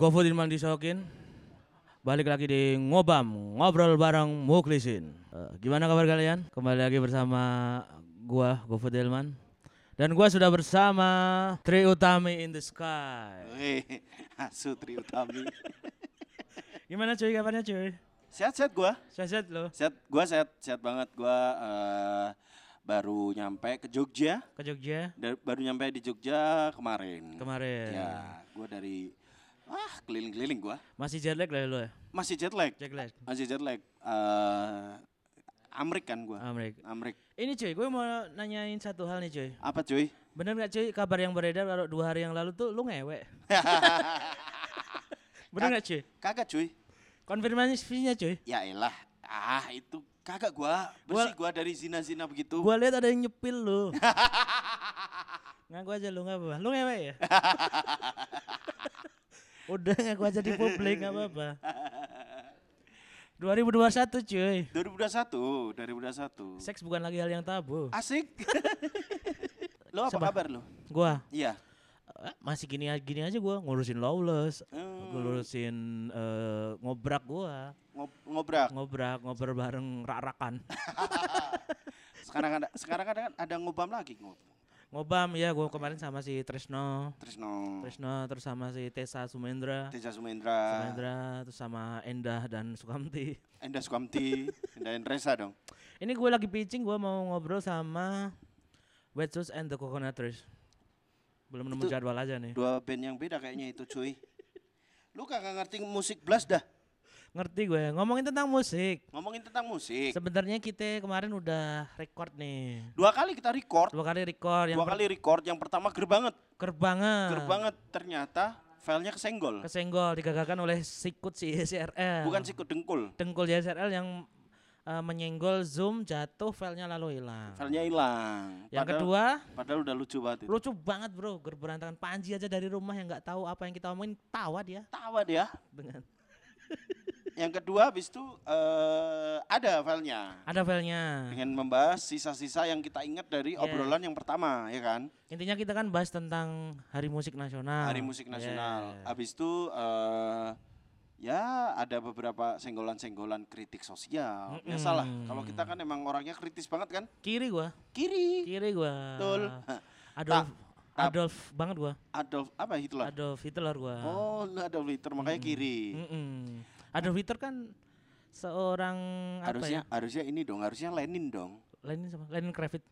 GoFood Ilman Disokin Balik lagi di Ngobam Ngobrol bareng Muklisin Eh, Gimana kabar kalian? Kembali lagi bersama gua GoFood Ilman Dan gua sudah bersama Tri Utami in the Sky Wih, asu Tri Utami. Gimana cuy kabarnya cuy? Sehat-sehat gua. Sehat lo Sehat, gua sehat, sehat banget. Gua eh, baru nyampe ke Jogja. ke Jogja Da- baru nyampe di Jogja kemarin. kemarin Ya, gua dari ah keliling-keliling gua. Masih jet lag lah lo ya? Masih jet lag. Jet lag Masih jet lag. Eh, Amrik kan gua. Amrik Amrik. Ini cuy gue mau nanyain satu hal nih cuy Apa cuy? Bener gak cuy kabar yang beredar kalau dua hari yang lalu tuh lu ngewek? Bener gak cuy? Kagak cuy. Konfirmasinya cuy. Ya elah. Ah, itu kagak gua. Bersih gua dari zina-zina begitu. Gua lihat ada yang nyepil lu. ngaku aja lu nggak apa-apa. Lu ngewek ya? Udah ngaku aja di publik nggak apa-apa. 2021 cuy. 2021, 2021. Seks bukan lagi hal yang tabu. Asik. lo apa Siapa? kabar lo? Gua Iya. eh, masih gini gini aja gua ngurusin lawless, Hmm, ngurusin eh, ngobrak gua, ngob- ngobrak. ngobrak ngobrol bareng rak-rakan. Sekarang ada sekarang ada ada ngobam lagi ngob. Ngobam ya gua kemarin sama si Trisno. Trisno, Trisno terus sama si Tessa Sumendra. Teja Sumendra, Sumendra terus sama Endah dan Sukamti. Enda Sukamti, Enda Endresa dong. Ini gue lagi pitching gue mau ngobrol sama Wet Shoes and the Coconut Trees. Belum nemu jadwal aja nih. Dua band yang beda kayaknya itu cuy. Lu kagak ngerti musik blast dah. Ngerti gue. Ngomongin tentang musik. Ngomongin tentang musik. Sebenarnya kita kemarin udah record nih. Dua kali kita record, Dua kali record yang dua kali record. Yang pertama ger banget, ger banget. ger banget. Ternyata filenya kesenggol. Kesenggol digagalkan oleh sikut si SRL. Bukan sikut dengkul. dengkul SRL yang eh, menyenggol zoom jatuh filenya lalu hilang. Filenya hilang. Yang Padahal- kedua Padahal udah lucu banget itu. lucu banget bro ger berantakan Panji aja dari rumah yang nggak tahu apa yang kita omongin tawa dia Tawa dia. dengan Yang kedua habis itu eh, ada filenya. ada filenya Dengan membahas sisa-sisa yang kita ingat dari Yeah. obrolan yang pertama, ya kan? intinya kita kan bahas tentang Hari Musik Nasional Hari Musik Nasional. Yeah. Habis itu eh, ya ada beberapa senggolan-senggolan kritik sosial. Biasalah. Kalau kita kan emang orangnya kritis banget kan? kiri gua Kiri. kiri gua Betul. Adolf tap. Adolf banget gua Adolf apa Hitler? Adolf Hitler gua Oh, nah, Adolf Hitler makanya kiri. Mm-mm. Adolf Hitler kan seorang Harusnya apa harusnya ini dong, harusnya Lenin dong. ya Lenin sama Lenin Kravitz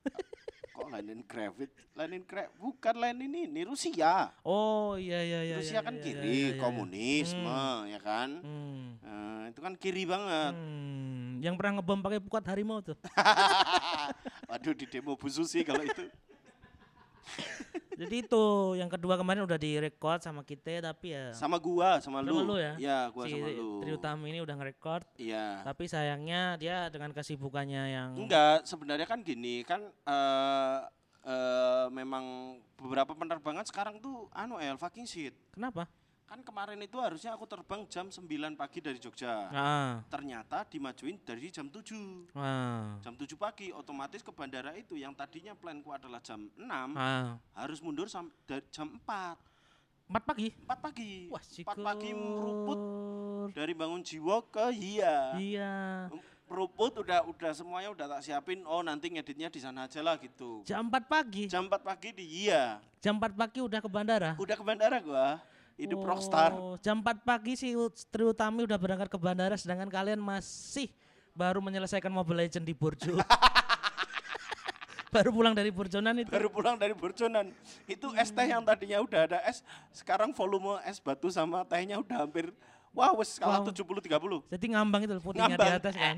Kok Lenin Kravitz? Lenin Kravitz bukan Lenin ini Rusia. oh iya iya iya Rusia iya, kan iya, kiri, iya, iya, iya. komunisme, ya kan? Hmm. Eh, itu kan kiri banget. Hmm, yang pernah ngebom pakai pukat harimau tuh. Waduh di demo Bu Susi kalau itu. Jadi itu yang kedua kemarin udah direkod sama kita tapi ya Sama gua, sama, Sama lu. lu ya? Iya, gua si sama lu. Tri Utami ini udah ngerekord Iya. tapi sayangnya dia dengan kesibukannya yang Enggak, sebenarnya kan gini, kan eh eh, memang beberapa penerbangan sekarang tuh anu El fucking shit. kenapa? Kan kemarin itu harusnya aku terbang jam 9 pagi dari Jogja. Ah, Ternyata dimajuin dari jam 7. ah, Jam 7 pagi otomatis ke bandara itu yang tadinya planku adalah jam 6 ah. harus mundur sampai dari jam 4. Empat pagi. 4 pagi. Wah, 4 pagi meruput dari bangun jiwa ke hia. Iya. Meruput udah udah semuanya udah tak siapin. Oh, nanti ngeditnya di sana aja lah gitu. Jam 4 pagi. Jam 4 pagi di hia. Jam 4 pagi udah ke bandara. Udah ke bandara gua. Hidup rockstar. Oh, Jam 4 pagi si Tri Utami udah berangkat ke bandara sedangkan kalian masih baru menyelesaikan Mobile Legend di Burjo. baru pulang dari Burjonan itu. Baru pulang dari Burjonan. Itu es teh yang tadinya udah ada es, sekarang volume es batu sama tehnya udah hampir wah wes kalah Wow. 70 30. Jadi ngambang itu putihnya di Ngambang. atas kan.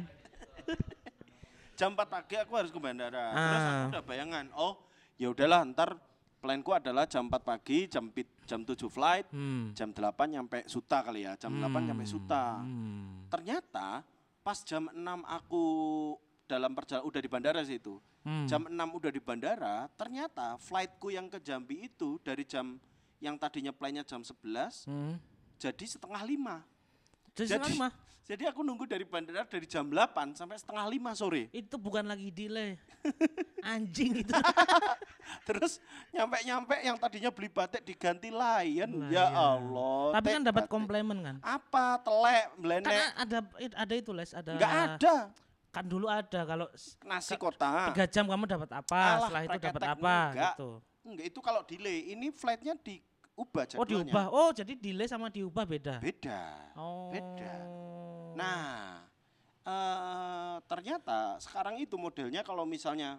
Jam 4 pagi aku harus ke bandara. Terus aku Ah. udah bayangan, oh ya udahlah ntar planku adalah jam 4 pagi, jam jam 7 flight, Hmm. jam 8 nyampe Suta kali ya, jam 8 nyampe Suta. Hmm. Ternyata pas jam 6 aku dalam perjalanan udah di bandara sih itu. Hmm. Jam 6 udah di bandara, ternyata flightku yang ke Jambi itu dari jam yang tadinya plannya jam 11 Hmm. jadi setengah lima. Jadi, Jadi, setengah lima. jadi aku nunggu dari bandara dari jam 8 sampai setengah lima sore. Itu bukan lagi delay. Anjing itu. Terus nyampe-nyampe yang tadinya beli batik diganti lion. Lion. Ya Allah. Tapi kan dapat batik. komplemen kan? Apa telek, melenek? ada ada itu les, ada Enggak ada. kan dulu ada kalau Nasi kotak. tiga jam kamu dapat apa, Alah, setelah itu dapat apa enggak. gitu. Enggak, itu kalau delay. Ini flightnya diubah jadwalnya. Oh diubah, oh jadi delay sama diubah beda. Beda. Oh. beda. Nah, eh ternyata sekarang itu modelnya kalau misalnya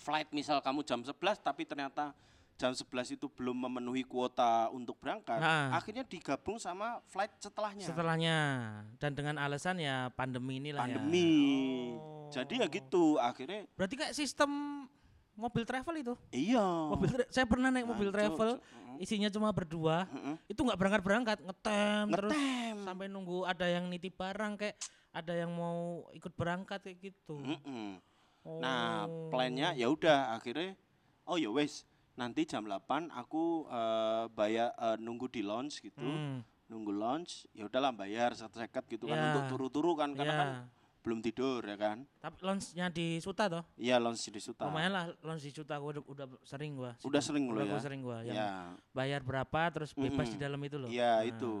flight misal kamu jam 11 tapi ternyata jam 11 itu belum memenuhi kuota untuk berangkat, Nah. akhirnya digabung sama flight setelahnya. setelahnya dan dengan alasan ya pandemi inilah ya. pandemi. Oh. Jadi ya gitu, akhirnya Berarti kayak sistem mobil travel itu. iya. Mobil tra- saya pernah naik mobil travel, isinya cuma berdua. Heeh. Itu nggak berangkat-berangkat, ngetem, terus Ngetem. sampai nunggu ada yang nitip barang kayak ada yang mau ikut berangkat kayak gitu. Mm-mm. Oh. Nah, plannya ya udah akhirnya oh ya wes nanti jam 8 aku eh, bayar eh, nunggu di lounge gitu. Hmm, Nunggu lounge ya udahlah bayar satu seket gitu kan Ya. untuk turu-turu kan karena ya. kan belum tidur ya kan. Tapi launch-nya di Suta toh? Iya lounge di Suta. Lumayan lah launch di Suta gua udah, udah sering gua. Udah sering lo udah ya. gua sering gua yang Ya. bayar berapa terus bebas di Mm-mm. dalam itu loh. Iya Nah, itu.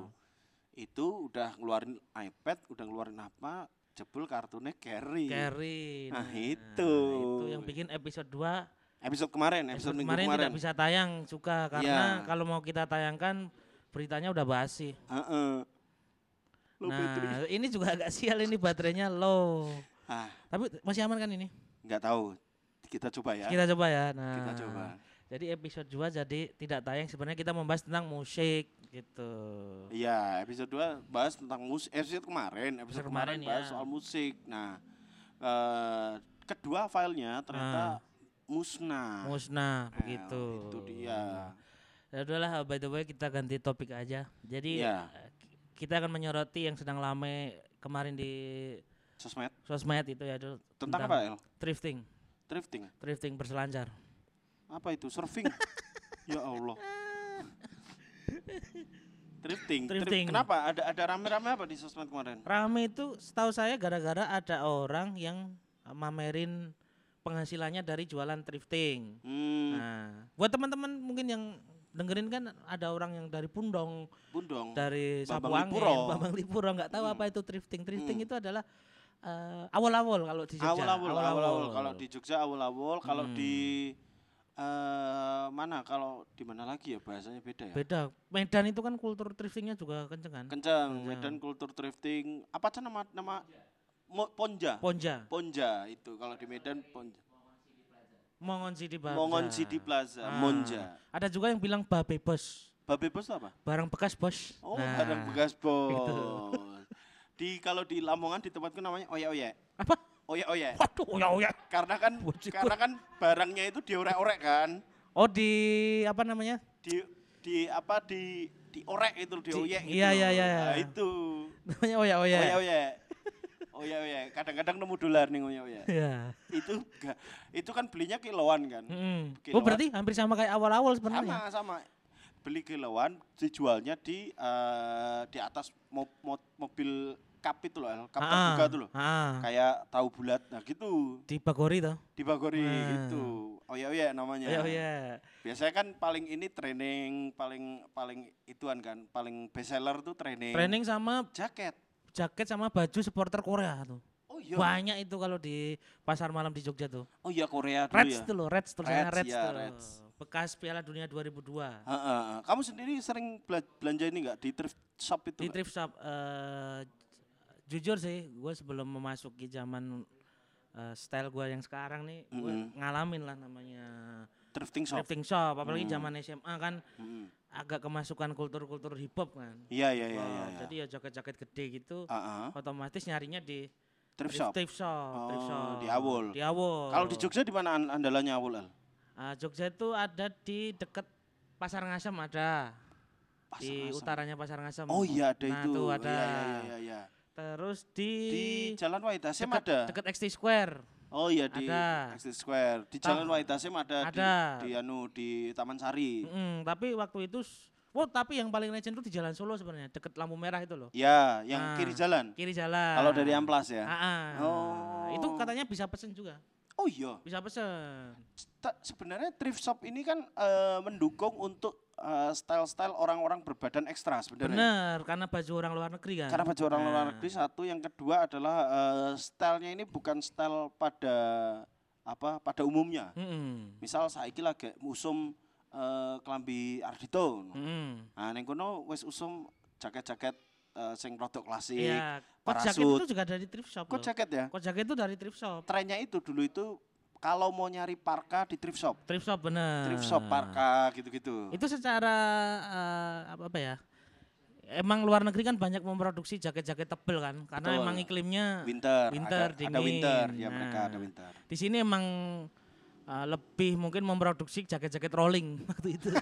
Itu udah ngeluarin iPad, udah ngeluarin apa? Jebul kartunya carry. Carry. Nah, Nah, itu. Itu yang bikin episode 2 Episode kemarin, episode, episode minggu kemarin, kemarin. tidak bisa tayang suka karena Iya. kalau mau kita tayangkan beritanya udah basi. Heeh. Low nah, battery. ini juga agak sial ini baterainya low. Ah, Tapi masih aman kan ini? nggak tahu. Kita coba ya. Kita coba ya. Nah, Kita coba. Jadi episode 2 jadi tidak tayang sebenarnya kita membahas tentang musik gitu. Iya, episode 2 bahas tentang musik. Episode kemarin, episode Episode kemarin, kemarin, bahas ya. soal musik. Nah, eh, kedua filenya ternyata musnah. Musnah Nah, begitu. Itu dia. Ya udahlah by the way kita ganti topik aja. Jadi eh, kita akan menyoroti yang sedang lame kemarin di Sosmed. sosmed itu ya itu Tentang apa, El? Thrifting, Drifting. thrifting berselancar. Apa itu? Surfing. ya Allah. Drifting. Drif- Drifting. Kenapa? Ada ada rame-rame apa di sosmed kemarin? Rame itu setahu saya gara-gara ada orang yang mamerin penghasilannya dari jualan thrifting. Hmm, Nah, buat teman-teman mungkin yang dengerin kan ada orang yang dari Pundong, Bundong. dari Lipuro. Bambang Lipuro nggak tahu Hmm. apa itu thrifting. Thrifting Hmm. itu adalah eh, awal-awal kalau di Jogja. Awal-awal, awal-awal. Kalau di Jogja awal-awal, kalau Hmm. di eh mana? Kalau di mana lagi ya bahasanya beda ya? Beda. Medan itu kan kultur thriftingnya juga kenceng kan? Kencang, Medan kultur thrifting. Apa sih nama nama Mo- Ponja? Ponja, Ponja itu kalau di Medan Ponja. Mongon City Plaza. Mongon City Plaza, Ah. Monja. Ada juga yang bilang babe bos, Babe bos apa? barang bekas bos. Oh, Nah, barang bekas bos. itu. Di kalau di Lamongan di tempatku namanya oye oye. Apa? Oye oye. Waduh, ya ya. Karena kan karena kan barangnya itu diorek-orek kan. Oh di apa namanya? Di di apa di diorek itu Di- dioyek gitu. iya, iya, iya, Nah, iya. itu. Namanya oh ya oh ya. Oye oye. Oye oye. Kadang-kadang nemu dolar nih oye oye. Ya. itu ga- itu kan belinya kiloan kan. Mm. Oh Kiloan. berarti hampir sama kayak awal-awal sebenarnya. Sama sama. Beli kiloan dijualnya di eh, di atas mo- mo- mobil kap itu loh, kap Ah, terbuka tuh loh. ah. Kayak tahu bulat. Nah, gitu. Di Bagori toh. Di Bagori Ah. gitu. Oh ya ya namanya. Oh ya oh ya. Biasanya kan paling ini training paling paling ituan kan, paling best seller tuh training. Training sama jaket. jaket sama baju supporter Korea tuh. Oh iya. Banyak itu kalau di pasar malam di Jogja tuh. Oh iya Korea dulu Reds ya. tuh loh, Reds tulisannya Reds, Reds, iya, tuh. Reds. Bekas Piala Dunia 2002. Heeh, heeh. Kamu sendiri sering bela- belanja ini enggak di thrift shop itu? Di nggak? thrift shop eh, jujur sih, gue sebelum memasuki zaman eh, style gue yang sekarang nih, gue Mm-mm. ngalamin lah namanya thrifting shop. thrifting shop. Apalagi Hmm. zaman SMA kan Mm. agak kemasukan kultur-kultur hip hop kan. Iya iya iya iya. iya. Jadi ya jaket-jaket gede gitu, Heeh. otomatis nyarinya di thrift shop. thrift shop, thrift Oh, shop. di Awul. Di Awul. Kalau di Jogja di mana an- andalannya Awul El? Ah, Jogja itu ada di dekat Pasar Ngasem ada. Pasar di Ngasem. utaranya Pasar Ngasem. Oh iya ada nah, itu. Tuh ada. Iya iya iya iya. Terus di, Di Jalan Wahid Hasim dekat, ada. dekat XT Square. Oh iya di Ada. Exit Square. Di Jalan Wahid Hasim ada, Ada. di di anu di Taman Sari. Mm, tapi waktu itu s- Oh, tapi yang paling legend itu di Jalan Solo sebenarnya, deket lampu merah itu loh. Ya, yang Ah. kiri jalan. Kiri jalan. Kalau dari Amplas ya. Ah, ah. Oh. Itu katanya bisa pesen juga. Oh iya. Bisa pesen. Sebenarnya thrift shop ini kan eh, mendukung untuk eh, style-style orang-orang berbadan ekstra sebenarnya. Bener, karena baju orang luar negeri kan. Karena baju orang luar Nah, negeri satu, yang kedua adalah eh, stylenya ini bukan style pada apa pada umumnya. Mm-mm. Misal saiki lagi musum eh, klambi Ardito. Mm-mm. Nah, ning kono wis usum jaket-jaket eh, sing rodok klasik. Iya, kot jaket parasut. itu juga dari thrift shop. Kok loh. jaket ya? Kot jaket itu dari thrift shop. Trennya itu dulu itu kalau mau nyari parka di thrift shop. Thrift shop bener. Thrift shop parka gitu-gitu. Itu secara eh, apa, apa ya? Emang luar negeri kan banyak memproduksi jaket-jaket tebel kan, karena Betul. emang iklimnya Winter, winter, ada, ada winter, dingin. ya mereka ada Nah, winter. Di sini emang uh, lebih mungkin memproduksi jaket-jaket rolling waktu itu.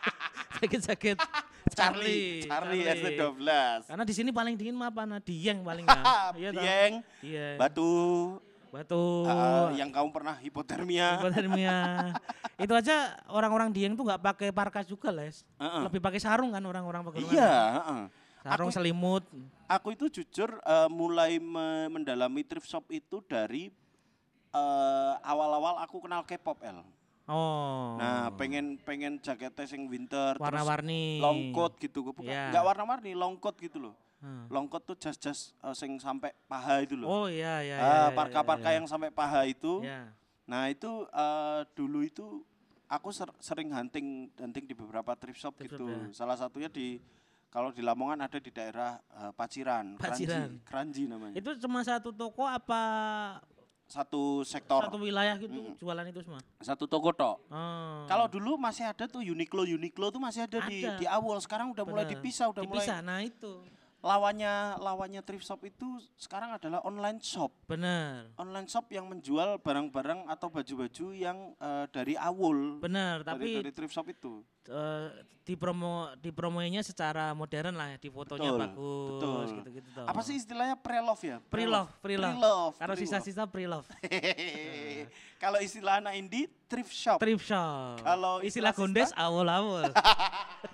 Jaket-jaket Charlie, Charlie, Charlie. ST12. Karena di sini paling dingin mah apa? Nah, Dieng paling ya. Iya? Dieng, Dieng. batu, Batu. ah, yang kamu pernah hipotermia. hipotermia. itu aja orang-orang Dieng tuh nggak pakai parkas juga, Les. Heeh. Lebih pakai sarung kan orang-orang pegunungan. Iya, heeh. Sarung Aku- selimut. Aku itu jujur eh, mulai me- mendalami thrift shop itu dari eh, awal-awal aku kenal K-pop L. Oh. Nah, pengen pengen jaketnya sing winter, warna-warni. long coat gitu, bukan Iya. nggak warna-warni, long coat gitu loh. Hmm. Long coat tuh jas-jas eh, sing sampai paha itu loh. Oh iya iya. Ah, iya, iya, parka-parka iya. yang sampai paha itu. Iya. Nah itu eh, dulu itu aku ser- sering hunting hunting di beberapa thrift shop Thrift shop, gitu. ya. Salah satunya di kalau di Lamongan ada di daerah eh, Paciran, Paciran. Kranji, Kranji namanya. Itu cuma satu toko apa Satu sektor, satu wilayah gitu jualan itu semua? satu toko tok. Oh. Kalau dulu masih ada tuh Uniqlo, Uniqlo tuh masih ada, di Ada. di awal. Sekarang udah mulai Bener. dipisah, udah dipisah. Nah itu. Lawannya lawannya thrift shop itu sekarang adalah online shop. Bener. Online shop yang menjual barang-barang atau baju-baju yang eh, dari awul. Bener. Dari, Tapi dari thrift shop itu. eh, di promo di promonya secara modern lah ya, di fotonya Betul, bagus betul. gitu-gitu toh. Apa sih istilahnya pre-love ya? Pre-love, pre-love. Kalau sisa-sisa pre-love. Kalau istilah anak indie thrift shop. Thrift shop. Kalau istilah istilah gondes awal-awal.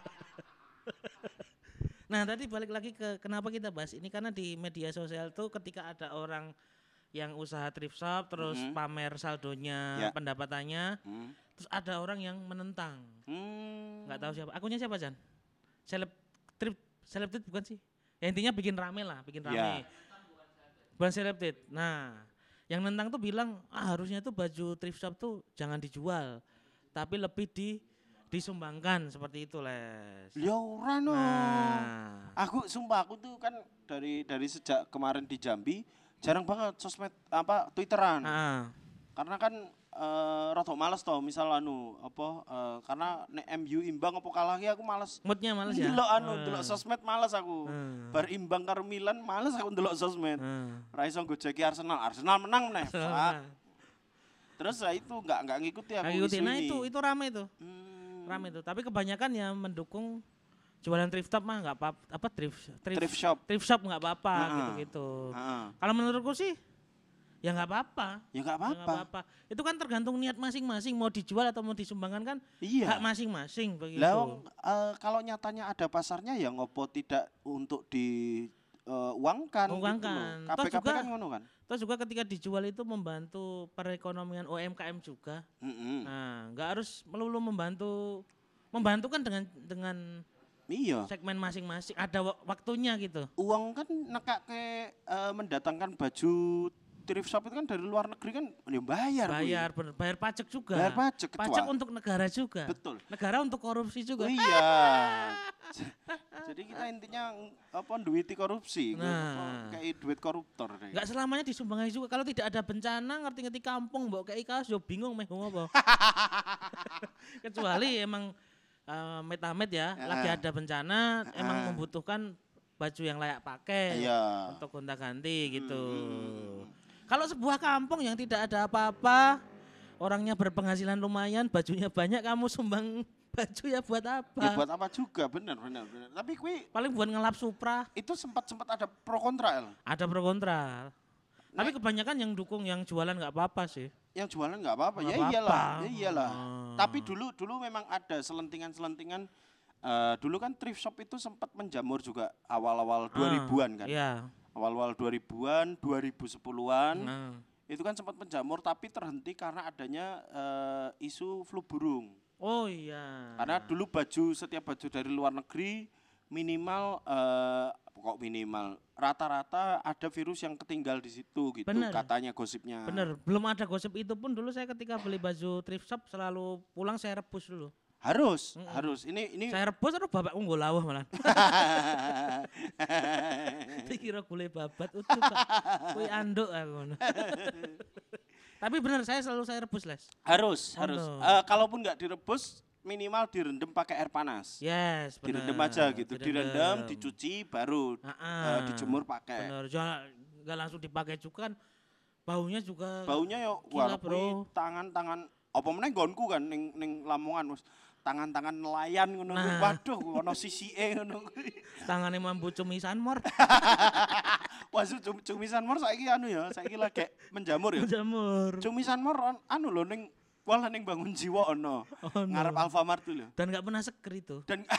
nah, tadi balik lagi ke kenapa kita bahas ini karena di media sosial tuh ketika ada orang yang usaha thrift shop terus Mhm. pamer saldonya, Ya. pendapatannya, Hmm. terus ada orang yang menentang. Hmm. nggak tahu siapa. Akunnya siapa, Jan? Seleb trip selebtit bukan sih? Ya intinya bikin rame lah, bikin rame. Ya. Bukan selebtit. Nah, yang nentang tuh bilang, ah harusnya tuh baju thrift shop tuh jangan dijual, tapi lebih di disumbangkan seperti itu, Les. Ya ora no. Nah, Aku sumpah aku tuh kan dari dari sejak kemarin di Jambi jarang banget sosmed apa Twitteran. ah, Karena kan eh rada males toh misal anu apa eh, karena nek MU imbang apa kalah ki aku males. moodnya males ya. Ndelok anu, Ah, ndelok sosmed males aku. Hmm. Bar imbang karo Milan males aku ndelok sosmed. ah. Ra iso gojeki Arsenal, Arsenal menang meneh. Nah, Terus ya itu enggak enggak ngikuti aku. ngikutin. Nah ini. itu itu rame tuh, Hmm, rame tuh. Tapi kebanyakan yang mendukung jualan thrift shop mah nggak apa apa thrift thrift shop. thrift shop nggak apa-apa Ah. gitu-gitu. Heeh. Kalau menurutku sih ya nggak apa-apa. Ya enggak Ya nggak apa-apa. apa-apa. Itu kan tergantung niat masing-masing mau dijual atau mau disumbangkan kan Iya. hak masing-masing begitu. Lah eh, kalau nyatanya ada pasarnya ya ngopo tidak untuk di eh, uangkan Uangkan. gitu Toh juga- kan ngono kan. Terus juga ketika dijual itu membantu perekonomian UMKM juga. Mm-mm. Nah, nggak harus melulu membantu membantu kan dengan dengan Iya. segmen masing-masing ada wa- waktunya gitu. Uang kan nekak ke eh, mendatangkan baju thrift shop itu kan dari luar negeri kan ya bayar. kuy. Bayar bener, bayar pajak juga. Bayar pajak, Pajak untuk negara juga. Betul. Negara untuk korupsi juga. Oh iya. Jadi kita intinya apa duiti korupsi, Nah. kayak duit koruptor. deh. Enggak selamanya disumbangi juga. Kalau tidak ada bencana, ngerti-ngerti kampung, mbok kayak kaos yo bingung meh apa. Kecuali emang eh, met-met ya, Ya. lagi ada bencana, emang Ah. membutuhkan baju yang layak pakai Iya. untuk gonta-ganti gitu. Hmm. Kalau sebuah kampung yang tidak ada apa-apa, orangnya berpenghasilan lumayan, bajunya banyak, kamu sumbang baju ya buat apa? Ya buat apa juga, benar benar benar. Tapi kui Paling buat ngelap supra, itu sempat sempat ada pro kontra El. ada pro kontra. Tapi kebanyakan yang dukung yang jualan nggak apa-apa sih. Yang jualan nggak apa-apa, ya apa-apa. iyalah, ya iyalah. Hmm. Tapi dulu dulu memang ada selentingan-selentingan. eh, dulu kan thrift shop itu sempat menjamur juga awal-awal 2000-an kan. Iya. Awal-awal 2000-an, 2010-an. Nah, itu kan sempat menjamur tapi terhenti karena adanya eh, isu flu burung. Oh iya. Karena dulu baju setiap baju dari luar negeri minimal eh, kok minimal rata-rata ada virus yang ketinggal di situ gitu Bener. katanya gosipnya. Bener, belum ada gosip itu pun dulu saya ketika beli baju thrift shop selalu pulang saya rebus dulu. Harus, harus. Ini ini Saya rebus terus bapak unggul lawah malah. Dikira gulai babat utuh Pak. Kuwi anduk aku. ngono. Tapi bener saya selalu saya rebus, Les. harus, Oh, harus. no. Eh, kalaupun nggak direbus minimal direndam pakai air panas. Yes, bener. direndam aja gitu, direndam, dicuci baru Ah, eh, ah. dijemur pakai. Bener, jangan nggak langsung dipakai juga kan baunya juga Baunya yo wah bro. tangan-tangan apa meneh nggonku kan ning ning Lamongan wis tangan-tangan nelayan ngono. Nah. Waduh ono sisike ngono kuwi. tangannya mambu cumisan mor Wah cumisan mor saiki anu ya, saiki lagi menjamur ya. jamur Cumisan mor anu lho ning walah ning bangun jiwa ono. Ono. Ngarep Alfamart tuh lho. dan nggak pernah seger itu Dan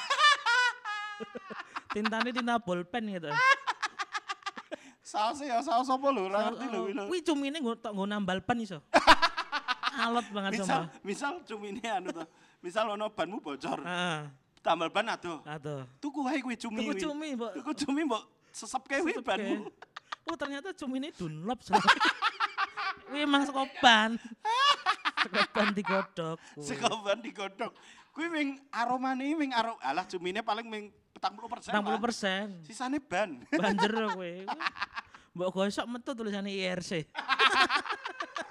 tintanya tinta bolpen gitu saus ya saus apa lho, ora ngerti lho kuwi lho. Wih cumi ini gue tak gue nambal pan iso. Alot banget Misal sama. misal cumine anu to. Misal ono banmu bocor, Ah, tambal ban adoh. aduh. Tuku wae kuwi cumi. Tuku kuwi. cumi, Mbok. Tuku cumi mbok sesep kae kuwi banmu. Oh ternyata cumi ini Dunlop. Wih emang sekoban. sekoban digodok. kuwi. Sekoban digodhog. Kuwi ming aromane ming arom alah cumine paling ming 40%. 60 Pak. persen. Sisane ban. Banjer kowe. Mbok gosok metu tulisannya IRC.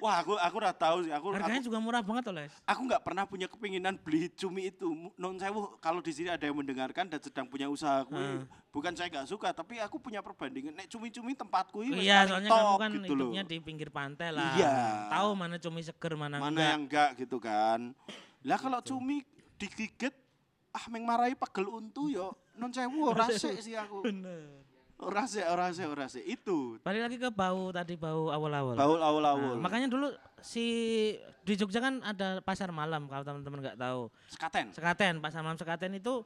Wah, aku aku ora tahu sih. Aku Harganya aku, juga murah banget Les. aku nggak pernah punya kepinginan beli cumi itu. Non sewu kalau di sini ada yang mendengarkan dan sedang punya usaha kuwi, Hmm. bukan saya nggak suka, tapi aku punya perbandingan. Nek cumi-cumi tempatku ini Iya, soalnya kamu kan gitu loh. hidupnya di pinggir pantai lah. Iya. Tahu mana cumi seger, mana, mana enggak. yang enggak gitu kan. Lah kalau cumi digigit ah meng marahi pegel untu yo non sewu ora sik sih aku. Bener. Ora sik, ora sik, ora sik. Itu Balik lagi ke bau tadi bau awal-awal. baul Nah, awul-awul. makanya dulu si di Jogja kan ada pasar malam kalau teman-teman nggak tahu. Sekaten. Sekaten, pasar malam Sekaten itu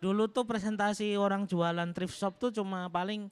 dulu tuh presentasi orang jualan thrift shop tuh cuma paling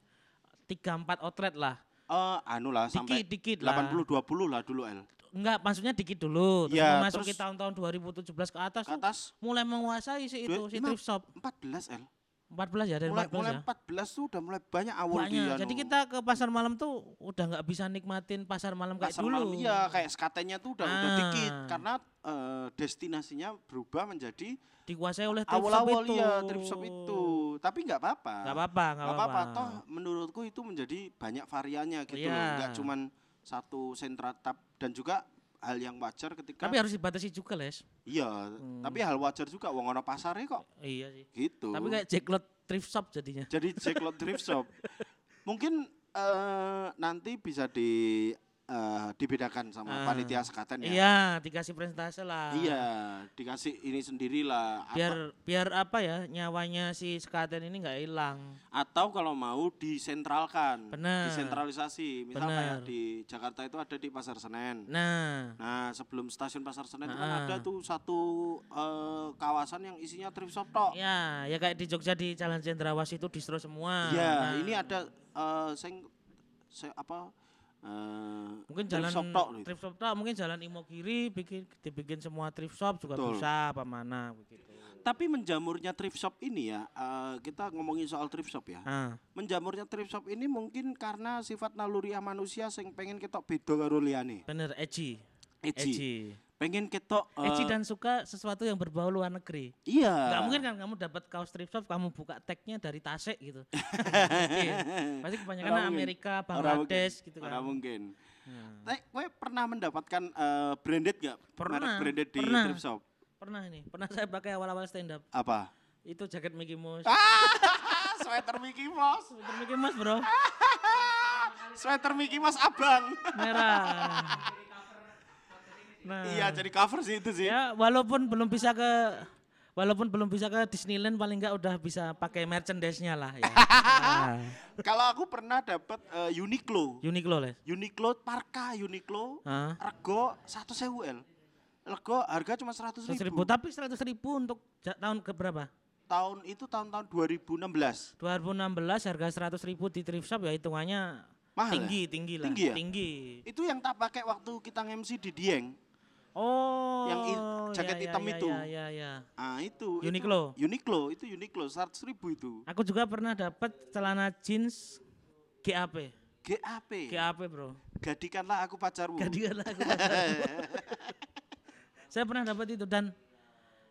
3 4 outlet lah. Eh anu lah sampai Dikit-dikit lah. 80 20 lah dulu El. Enggak, maksudnya dikit dulu. Terus memasuki terus- tahun-tahun 2017 ke atas, Ke tuh atas mulai menguasai si itu Dua- si thrift shop. 14 El. 14 ya dari Mulai 14 mulai ya. 14 tuh udah mulai banyak awal Banyak. dia. Jadi kita ke pasar malam tuh udah nggak bisa nikmatin pasar malam kayak Pasar dulu. malam, iya kayak sekatennya tuh udah, udah Ah. dikit karena eh, destinasinya berubah menjadi Dikuasai oleh awal-awal itu. ya thrift shop itu. Tapi nggak apa-apa. Nggak apa-apa, nggak apa-apa. Toh menurutku itu menjadi banyak variannya gitu Iya. loh. Nggak cuman satu sentra tap dan juga hal yang wajar ketika Tapi harus dibatasi juga, Les. iya, tapi hal wajar juga wong ono pasarnya kok Iya sih. gitu. Tapi kayak Jacklot thrift shop jadinya. jadi Jacklot Thrift Shop. Mungkin eh, nanti bisa di eh, dibedakan sama Ah. panitia sekaten ya. Iya, dikasih presentase lah. Iya, dikasih ini sendirilah. Biar biar apa ya nyawanya si sekaten ini nggak hilang. atau kalau mau disentralkan, Bener. disentralisasi. Misal Bener. kayak di Jakarta itu ada di Pasar Senen. Nah, Nah, sebelum stasiun Pasar Senen itu kan Ah. ada tuh satu eh, kawasan yang isinya thrift shop tok. ya ya kayak di Jogja di Jalan Cendrawasih itu distro semua. Iya, Nah, ini ada eh sing se- apa eh, mungkin jalan shop tok thrift shop tok, mungkin jalan Imogiri bikin dibikin semua thrift shop juga Betul. bisa apa mana begitu. Tapi menjamurnya thrift shop ini ya, eh, kita ngomongin soal thrift shop ya. Nah, Menjamurnya thrift shop ini mungkin karena sifat naluriah manusia sing pengen ketok beda karo liyane. bener edgy. Edgy. Edgy. Pengen ketok eh, Edgy dan suka sesuatu yang berbau luar negeri. iya. Nggak mungkin kan kamu dapat kaos thrift shop kamu buka tagnya dari Tasik gitu. Mungkin. Pasti kebanyakan Ora mungkin. Amerika, Bangladesh mungkin. gitu kan. mungkin. Nah, Tapi kowe pernah mendapatkan eh, branded gak? Pernah, Merek branded di pernah. thrift shop. pernah ini, pernah saya pakai awal-awal stand up. Apa? Itu jaket Mickey Mouse. Ah, sweater Mickey Mouse. Sweater Mickey Mouse, Bro. Sweater Mickey Mouse abang. Merah. Nah, iya, jadi cover sih itu sih. ya walaupun belum bisa ke walaupun belum bisa ke Disneyland paling enggak udah bisa pakai merchandise-nya lah ya. Nah, Kalau aku pernah dapat eh, Uniqlo. Uniqlo, Les. Uniqlo parka Uniqlo Hah? rego 100.000 L. Rego harga cuma 100 100 ribu, ribu. tapi 100 ribu untuk ja- tahun ke berapa? Tahun itu tahun-tahun 2016. 2016 harga 100 ribu di thrift shop ya hitungannya Mahal ya? tinggi, tinggi lah. Tinggi ya? Tinggi. Itu yang tak pakai waktu kita MC di Dieng. Oh. Yang i- jaket ya, ya, hitam ya, itu. Ya, ya, ya. Ah itu. itu- Uniqlo? Uniqlo itu Uniqlo 100 ribu itu. Aku juga pernah dapat celana jeans GAP. GAP. GAP, Bro. Gadikanlah aku pacarmu. Gadikanlah aku. saya pernah dapat itu dan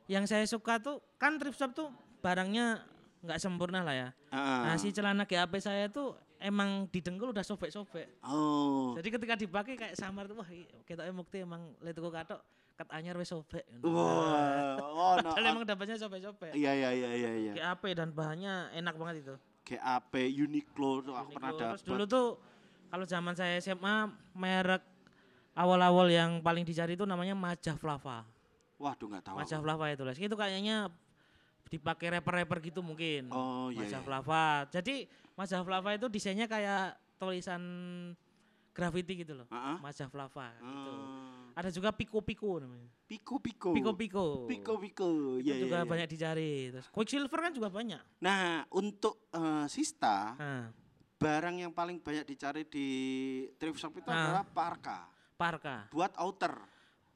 yang saya suka tuh kan thrift shop tuh barangnya nggak sempurna lah ya. Ah. Nah, si celana GAP saya tuh emang didengkul udah sobek-sobek. Oh. Jadi ketika dipakai kayak samar tuh wah kita mukti emang letuku katok ket anyar wis sobek. Wah, oh no. Padahal emang dapatnya sobek-sobek. Iya iya iya iya iya. GAP dan bahannya enak banget itu. GAP Uniqlo tuh aku pernah Uniqlo. Terus dapat. dulu tuh kalau zaman saya SMA merek awal-awal yang paling dicari itu namanya Majah Flava. Waduh nggak tahu. Majah. Flava itu Les. Itu kayaknya dipakai rapper-rapper gitu mungkin. Oh iya. Majah iya. Flava. Jadi Majah Flava itu desainnya kayak tulisan graffiti gitu loh. Ah, ah. Majah Flava gitu. Ah. Ada juga Piko-Piko namanya. Piko Piko. Piko-Piko. Piko Piko. Itu Iya iya. juga iya. banyak dicari. Terus Quicksilver kan juga banyak. Nah, untuk eh, Sista, Nah, barang yang paling banyak dicari di thrift shop itu Ah. adalah parka. parka. Buat outer.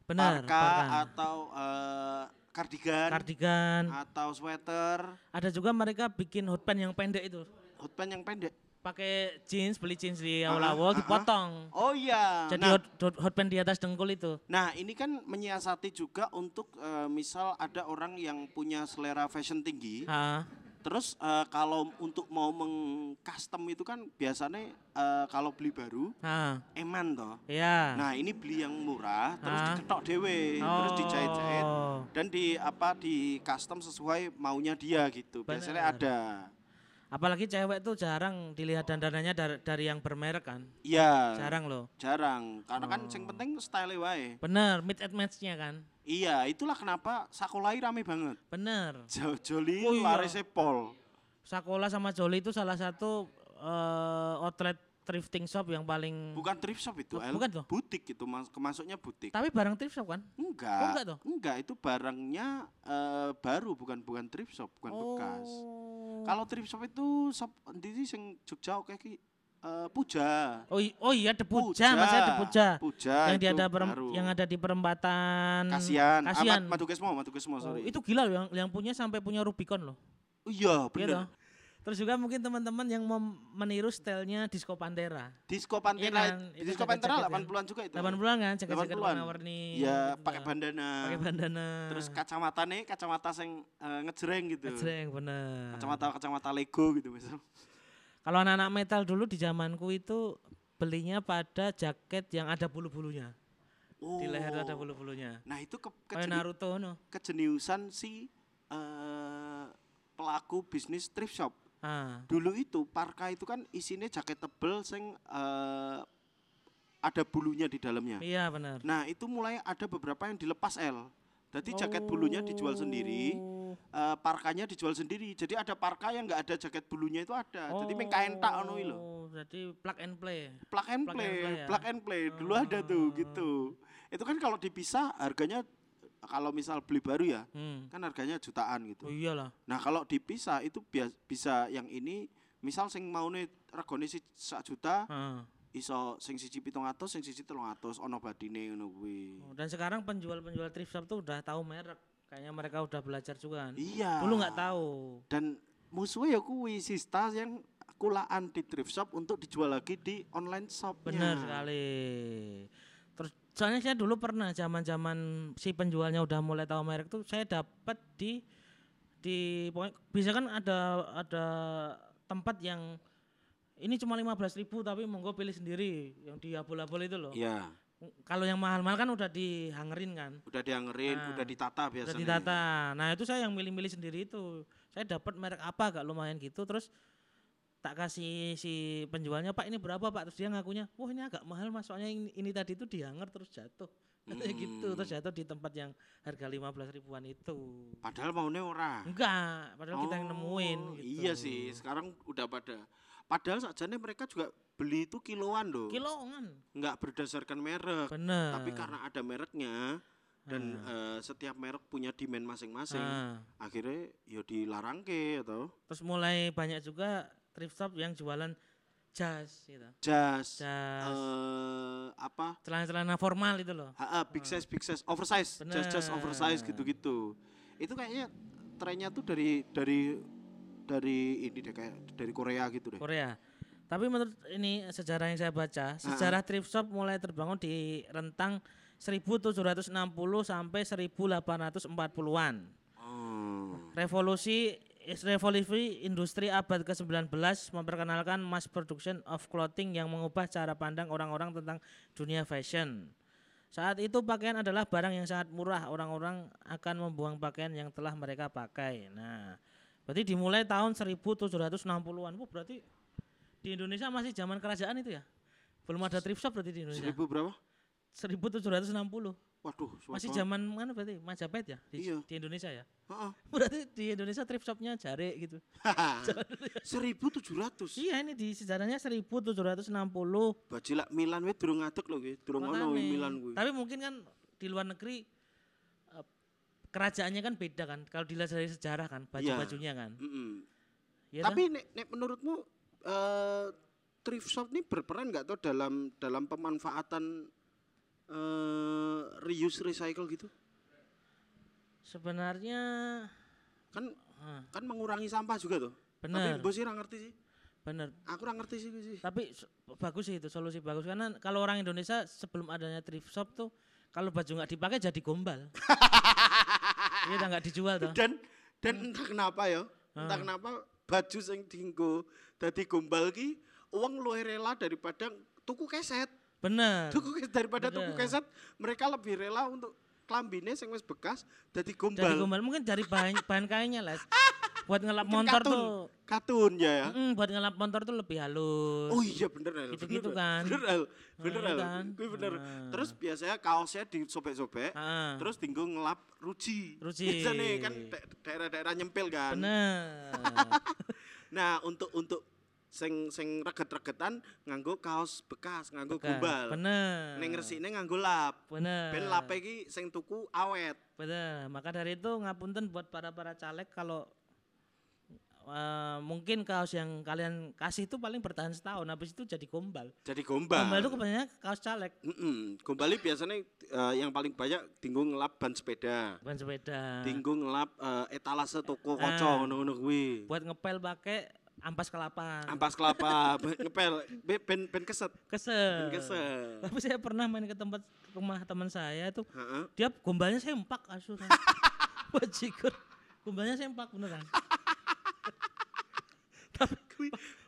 Benar, parka, parka. atau eh, kardigan Kardigan. atau sweater, Ada juga mereka bikin hotpants yang pendek itu. hotpants yang pendek. Pakai jeans, beli jeans di Ah, awal-awal ah, ah. dipotong. Oh iya. Jadi nah, hot, hot, hotpants di atas dengkul itu. nah, ini kan menyiasati juga untuk eh, misal ada orang yang punya selera fashion tinggi. Ah, Terus eh, kalau untuk mau mengcustom itu kan biasanya eh, kalau beli baru ah, eman toh. ya. Nah, ini beli yang murah terus Ah. diketok dewe, terus dijahit-jahit Oh, dan di apa di custom sesuai maunya dia gitu. Biasanya Benar. ada. Apalagi cewek tuh jarang dilihat dandanannya dari, dari yang bermerek kan. Iya. Jarang loh. Jarang, karena kan Oh. yang penting style wae. Bener, mid and match-nya kan. Iya, itulah kenapa Sakolai rame banget. Bener. Jo- Joli Oh iya. larisnya pol. Sakola sama Joli itu salah satu eh, outlet thrifting shop yang paling Bukan thrift shop itu, Oh, El. bukan toh? butik itu, mas, kemasuknya butik. tapi barang thrift shop kan? Enggak, Oh, enggak toh? enggak, itu barangnya eh, baru, bukan bukan thrift shop, bukan bekas. Oh. Kalau thrift shop itu shop sih sing Jogja oke ki eh, Puja. Oh, oh iya Depuja, masih ada Depuja. Puja yang di ada perem- baru. yang ada di perempatan Kasian, Kasian. Amat Madukesmo, Madukesmo, Oh, sorry. itu gila loh yang yang punya sampai punya Rubicon loh. Oh, iya, Iya bener. toh? Terus juga mungkin teman-teman yang mem- meniru stylenya Disco Pantera. Disco Iya Pantera, kan, itu Disco Pantera yang- 80-an juga itu. 80-an kan, jaket-jaket 80-an. warna-warni. Ya, gitu pakai bandana. Pakai bandana. Terus kacamata nih, kacamata sing eh, ngejreng gitu. Ngejreng, bener. Kacamata kacamata Lego gitu misal. Kalau anak-anak metal dulu di zamanku itu belinya pada jaket yang ada bulu-bulunya. Oh. Di leher ada bulu-bulunya. Nah, itu ke, Kayak kejeni- Naruto no. kejeniusan si eh, pelaku bisnis thrift shop. Ah, Dulu itu parka itu kan isinya jaket tebel sing eh, ada bulunya di dalamnya. iya benar. Nah, itu mulai ada beberapa yang dilepas L. Jadi jaket bulunya dijual sendiri, Oh. eh, parkanya dijual sendiri. Jadi ada parka yang nggak ada jaket bulunya itu ada. Jadi meng kain tak iki lho. Oh, Jadi plug and play. Plug and Plug and play, play ya? plug and play. Dulu ada tuh Oh. gitu. Itu kan kalau dipisah harganya kalau misal beli baru ya, Hmm. kan harganya jutaan gitu. Oh iyalah. Nah, kalau dipisah itu bias- bisa yang ini misal sing maune regane si sak juta, Ah. iso sing siji 700, sing siji 300 ono badine ngono kuwi. Oh, Dan sekarang penjual-penjual thrift shop tuh udah tahu merek. Kayaknya mereka udah belajar juga kan. Iya. Dulu nggak tahu. Dan musuhnya ya kuwi sista yang kulaan di thrift shop untuk dijual lagi di online shop. Benar sekali. Terus soalnya saya dulu pernah zaman-zaman si penjualnya udah mulai tahu merek tuh saya dapat di di pokoknya bisa kan ada ada tempat yang ini cuma 15.000 ribu tapi monggo pilih sendiri yang di abol-abol itu loh. Iya, Kalau yang mahal-mahal kan udah dihangerin kan. udah diangerin, Nah, udah ditata Udah biasanya. ditata. Nah, itu saya yang milih-milih sendiri itu. Saya dapat merek apa agak lumayan gitu terus tak kasih si penjualnya Pak ini berapa Pak terus dia ngakunya wah ini agak mahal Mas soalnya ini, ini tadi itu dihanger terus jatuh katanya gitu terus jatuh di tempat yang harga 15 ribuan itu Padahal maunya ora. enggak padahal kita yang nemuin Oh, gitu. Iya sih, sekarang udah pada padahal sajane mereka juga beli itu kiloan loh. kiloan Nggak berdasarkan merek, bener tapi karena ada mereknya dan eh, setiap merek punya demand masing-masing. Ah. Akhirnya ya dilarang ke atau terus mulai banyak juga thrift shop yang jualan jas gitu. jas, Jas. eh, apa? Celana-celana formal itu loh. Ha, big size, big size, oversize, jas jas Bener. oversize gitu-gitu. Itu kayaknya trennya tuh dari dari dari ini deh kayak dari Korea gitu deh. Korea. Tapi menurut ini sejarah yang saya baca, sejarah thrift shop mulai terbangun di rentang 1760 sampai 1840-an. Oh. Revolusi revolusi industri abad ke-19 memperkenalkan mass production of clothing yang mengubah cara pandang orang-orang tentang dunia fashion. Saat itu pakaian adalah barang yang sangat murah, orang-orang akan membuang pakaian yang telah mereka pakai. Nah, berarti dimulai tahun 1760-an. Wah, berarti di Indonesia masih zaman kerajaan itu ya? Belum ada thrift shop berarti di Indonesia. Seribu berapa? 1760. Waduh, Masih zaman mana berarti? Majapahit ya di, Iya. di Indonesia ya? Ha-ha. Berarti di Indonesia thrift shopnya jare gitu. Seribu tujuh ratus. Iya ini di sejarahnya 1760. Bajilak Milan weh durung ngadeg lho durung ono. Milan kuwi. Tapi mungkin kan di luar negeri kerajaannya kan beda kan. Kalau dilihat dari sejarah kan baju-bajunya kan. Mm-mm. Iya Tapi nek, nek menurutmu eh thrift shop ini berperan nggak tuh dalam dalam pemanfaatan eh reuse recycle gitu? Sebenarnya Kan ah, kan mengurangi sampah juga tuh. benar, Tapi bos sih ngerti sih. benar. Aku ora ngerti sih sih. Tapi bagus sih itu solusi bagus karena kalau orang Indonesia sebelum adanya thrift shop tuh kalau baju nggak dipakai jadi gombal. Iya udah nggak dijual tuh. Dan dan entah kenapa ya, entah Ah. kenapa baju sing dienggo dadi gombal ki uang luwih rela daripada tuku keset. Bener. Tuku kes- daripada tuku Bener. keset, mereka lebih rela untuk klambine sing wis bekas dadi gombal. gombal mungkin dari bahan bahan kainnya les. Buat ngelap Mungkin motor katun. tuh, Katun ya ya. mm, buat ngelap motor tuh lebih halus. Oh iya bener El. Gitu-gitu bener, kan. Bener El. Bener Nah, El. kan. Kuwi bener. Nah. Terus biasanya kaosnya disobek-sobek, Ah, terus tinggal ngelap ruji. Ruji. Biasanya kan da- daerah-daerah nyempil kan. bener. Nah, untuk untuk sing sing reget-regetan nganggo kaos bekas, nganggo Bekas. gombal. Bener. Ning resine nganggo lap. Bener. Ben lape iki sing tuku awet. Bener. Maka dari itu ngapunten buat para para caleg kalau eh, mungkin kaos yang kalian kasih itu paling bertahan setahun, habis itu jadi gombal. Jadi gombal. Gombal itu kebanyakan kaos caleg, Mm-mm. Gombali biasanya eh, yang paling banyak tinggung ngelap ban sepeda. bukan sepeda. Tinggung ngelap eh, etalase toko kaca ngono-ngono kuwi. Buat ngepel pakai ampas kelapa. Ampas kelapa, ben- ngepel, be- ben ben keset, ben Kesel. keset. Tapi saya pernah main ke tempat rumah teman saya itu Heeh. dia gombalnya sempak asuran. Bajigur. Gombalnya sempak beneran.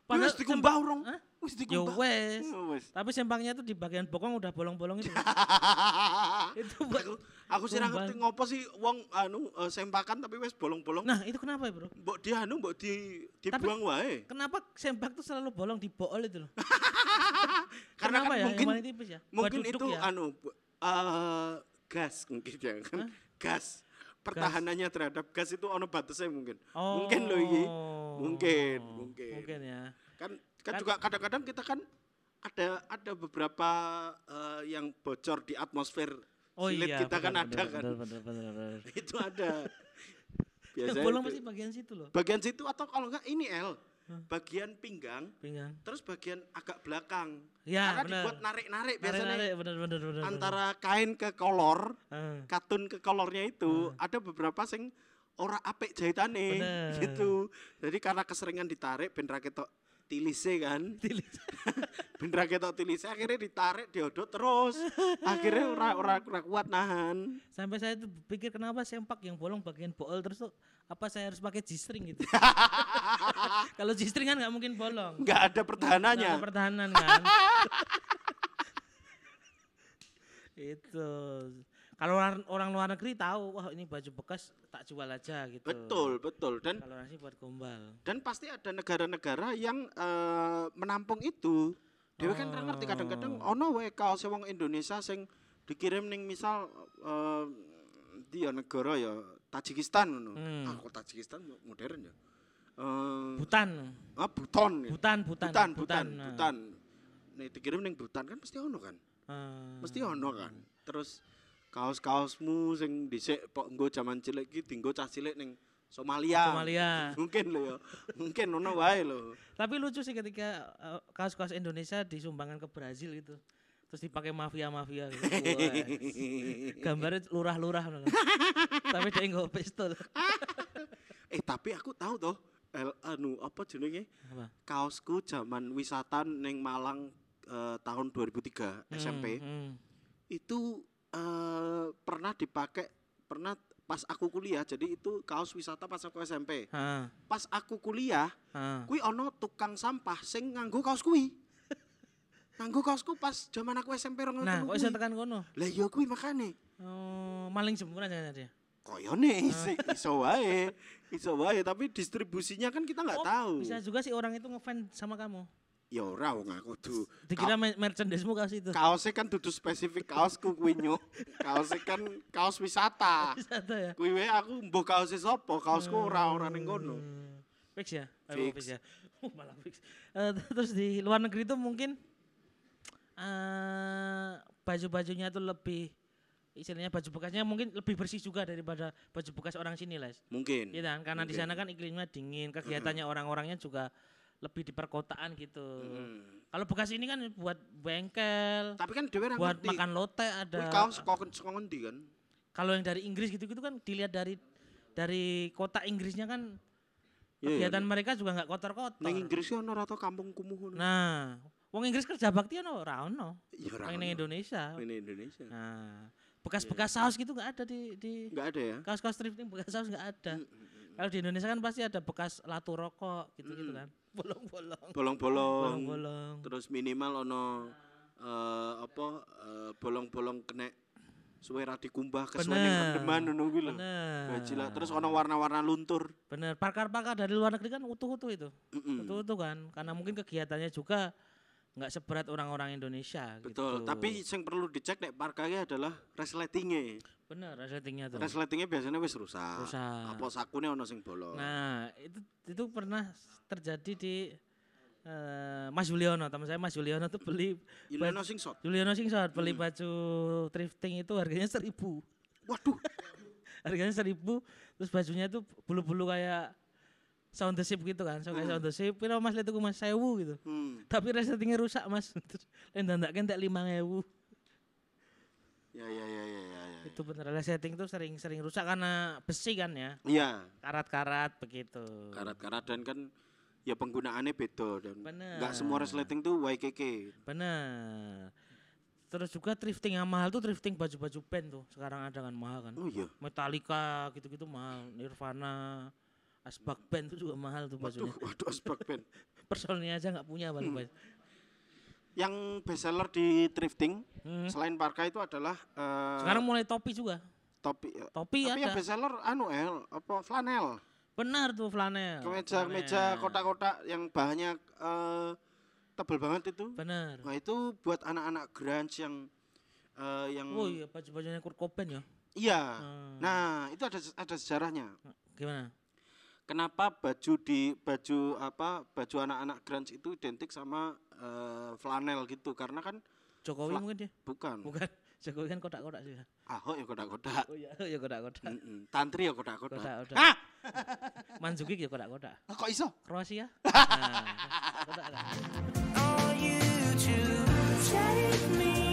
Padahal wis dikumbah urung. Wis Yo dikumbah. wes. Wes. Tapi sempaknya tuh di bagian bokong udah bolong-bolong itu. itu buat aku aku sih ngerti ngopo sih wong anu eh, sempakan tapi wis bolong-bolong. Nah, itu kenapa ya, Bro? Mbok di anu mbok di dibuang wae. Kenapa sempak tuh selalu bolong di bool itu loh? Karena Kenapa kan ya? mungkin tipis ya? Mungkin itu ya? anu eh, gas mungkin ya kan. Gas. Pertahanannya terhadap gas itu ono batasnya mungkin. Mungkin loh iki. Mungkin, mungkin. Oh. Mungkin ya. Kan kan Kan- juga kadang-kadang kita kan ada ada beberapa eh, yang bocor di atmosfer Oh silit iya. kita kan benar, ada kan. Benar, benar, benar. itu ada. Biasanya bolong itu- pasti bagian situ loh. bagian situ atau kalau enggak ini L. Bagian pinggang Pinggang. terus bagian agak belakang. Ya, Karena benar. dibuat narik-narik biasanya Narik-narik, benar, benar, benar. benar. antara kain ke kolor, Ah. katun ke kolornya itu ada beberapa sing ora apik jahitane Bener. gitu. Jadi karena keseringan ditarik ben ra ketok tilise kan. ben ra ketok tilise akhirnya ditarik diodot terus. akhirnya ora ora ora kuat nahan. Sampai saya tuh pikir kenapa sempak yang bolong bagian bool terus tuh apa saya harus pakai G-string gitu. Kalau G-string kan nggak mungkin bolong. Enggak ada Nggak pertahanannya. ada pertahanan kan. itu. Kalau orang, orang luar negeri tahu, wah ini baju bekas tak jual aja gitu. Betul, betul. Dan Kalau nasi buat gombal. dan pasti ada negara-negara yang eh, menampung itu. Dewe kan ra ngerti kadang-kadang ono wae kaos wong Indonesia sing dikirim ning misal eh di ya negara ya Tajikistan ngono. Hmm. Ah kok Tajikistan mo- modern ya. Eh Butan, ah Buton ya. Butan, Butan, Butan, Butan, nah. Butan. Nih dikirim ning Butan kan mesti ono kan? Ah. Mesti ono kan. Terus kaos-kaosmu sing dhisik pok nggo jaman cilik iki dienggo cah cilik ning Somalia. Somalia. Mungkin lo ya. Mungkin ono wae lo. Tapi lucu sih ketika eh, kaos-kaos Indonesia disumbangkan ke Brazil gitu. Terus dipakai mafia-mafia gitu. Gambarnya lurah-lurah. Tapi dia nggak pistol. Eh tapi aku tahu toh el, anu apa jenenge kaosku zaman wisata neng Malang eh, tahun 2003 SMP Hmm, hmm. itu eh, pernah dipakai pernah pas aku kuliah jadi itu kaos wisata pas aku SMP Ha, pas aku kuliah ha. kui ono tukang sampah sing nganggo kaos kui nganggo kaosku pas zaman aku SMP rong Nah, kok bisa tekan kono? lah iya kui makane Oh, maling jemuran jangan dia. koyone iso, iso wae iso wae tapi distribusinya kan kita nggak Oh, tahu Bisa juga sih orang itu ngefans sama kamu. Ya ora wong aku tuh Dikira me- merchandise-mu kaos itu. kaosnya kan dudu spesifik kaosku kuwi nyuk kaosnya kan kaos wisata Wisata ya. kuwi wae aku mbok kaosnya sapa kaosku ora ora ning kono Hmm, Fix ya? Fix. fix ya. Oh, malah fix. Eh, terus di luar negeri itu mungkin eh baju-bajunya tuh lebih istilahnya baju bekasnya mungkin lebih bersih juga daripada baju bekas orang sini, Les. mungkin Iya kan? Karena di sana kan iklimnya dingin, kegiatannya orang-orangnya juga lebih di perkotaan gitu. Hmm. Kalau bekas ini kan buat bengkel, tapi kan dhewe ra buat ngerti makan lote ada. kuwi kaos kok saka ngendi kan Kalau yang dari Inggris gitu-gitu kan dilihat dari dari kota Inggrisnya kan Iya, iya. kegiatan mereka juga nggak kotor-kotor. ning Inggris ono ora tau kampung kumuh Nah, wong Inggris kerja bakti ono ora ono. ya ora ning Indonesia. ini Indonesia Nah, bekas-bekas saus gitu nggak ada di di enggak ada ya kaos-kaos thrifting bekas saus nggak ada. Mm, mm, mm. Kalau di Indonesia kan pasti ada bekas latu rokok gitu-gitu kan. Bolong-bolong. bolong-bolong Bolong-bolong. terus minimal ono eh, apa eh, bolong-bolong kena suwe ra dikumbah kesuwen ning rendeman ngono kuwi lho Bener. Gajila. terus ono warna-warna luntur Bener, parkar-parkar dari luar negeri kan utuh-utuh itu. Utuh-utuh kan. Karena mungkin kegiatannya juga nggak seberat orang-orang Indonesia betul gitu. tapi yang perlu dicek nek parkanya adalah resletingnya. Bener resletingnya tuh. resletingnya biasanya wis rusak. Rusak. apa sakune ono sing bolong? Nah, itu itu pernah terjadi di eh, Mas Juliono, teman saya Mas Juliono tuh beli Ileno sing shot Juliono Singsot beli baju thrifting itu harganya seribu. Waduh. Harganya seribu terus bajunya itu bulu-bulu kayak sound the ship gitu kan so, kayak sound the ship piro mas lihat tuku mas sewu gitu. Hmm. tapi resletingnya rusak mas. Terus lain dandak kentek lima ngewu ya ya ya ya ya ya. Itu bener resleting itu sering-sering rusak karena besi kan ya. Iya. Karat-karat begitu. Karat-karat dan kan ya penggunaannya beda dan Bener. nggak semua resleting tuh YKK bener. Terus juga thrifting yang mahal tuh thrifting baju-baju band tuh sekarang ada kan mahal kan. Oh iya. Metallica gitu-gitu mahal Nirvana Asbak Band itu juga mahal tuh waduh bajunya waduh asbak band personilnya aja nggak punya baju yang best seller di thrifting Hmm. selain parka itu adalah eh, sekarang mulai topi juga. topi topi tapi yang ada. best seller anu el apa flanel. Benar tuh flanel. Kemeja kemeja Flanel. kotak-kotak yang bahannya eh, tebal banget itu. Benar. Nah itu buat anak-anak grunge yang eh, yang oh iya baju bajunya Kurt Cobain ya? Iya. Hmm. nah itu ada ada sejarahnya. Gimana Kenapa baju di baju apa baju anak-anak grunge itu identik sama uh, flanel gitu? Karena kan Jokowi mungkin ya? Bukan. Bukan. Jokowi kan kodak-kodak sih. Ahok oh, ya kodak-kodak. Oh iya, oh, ya kodak-kodak. Mm -mm. Tantri ya kodak-kodak. Kodak-kodak. Ah! Manzuki ya kodak-kodak. Ah, kok iso? Kroasia. nah, kodak-kodak. All you choose, take me.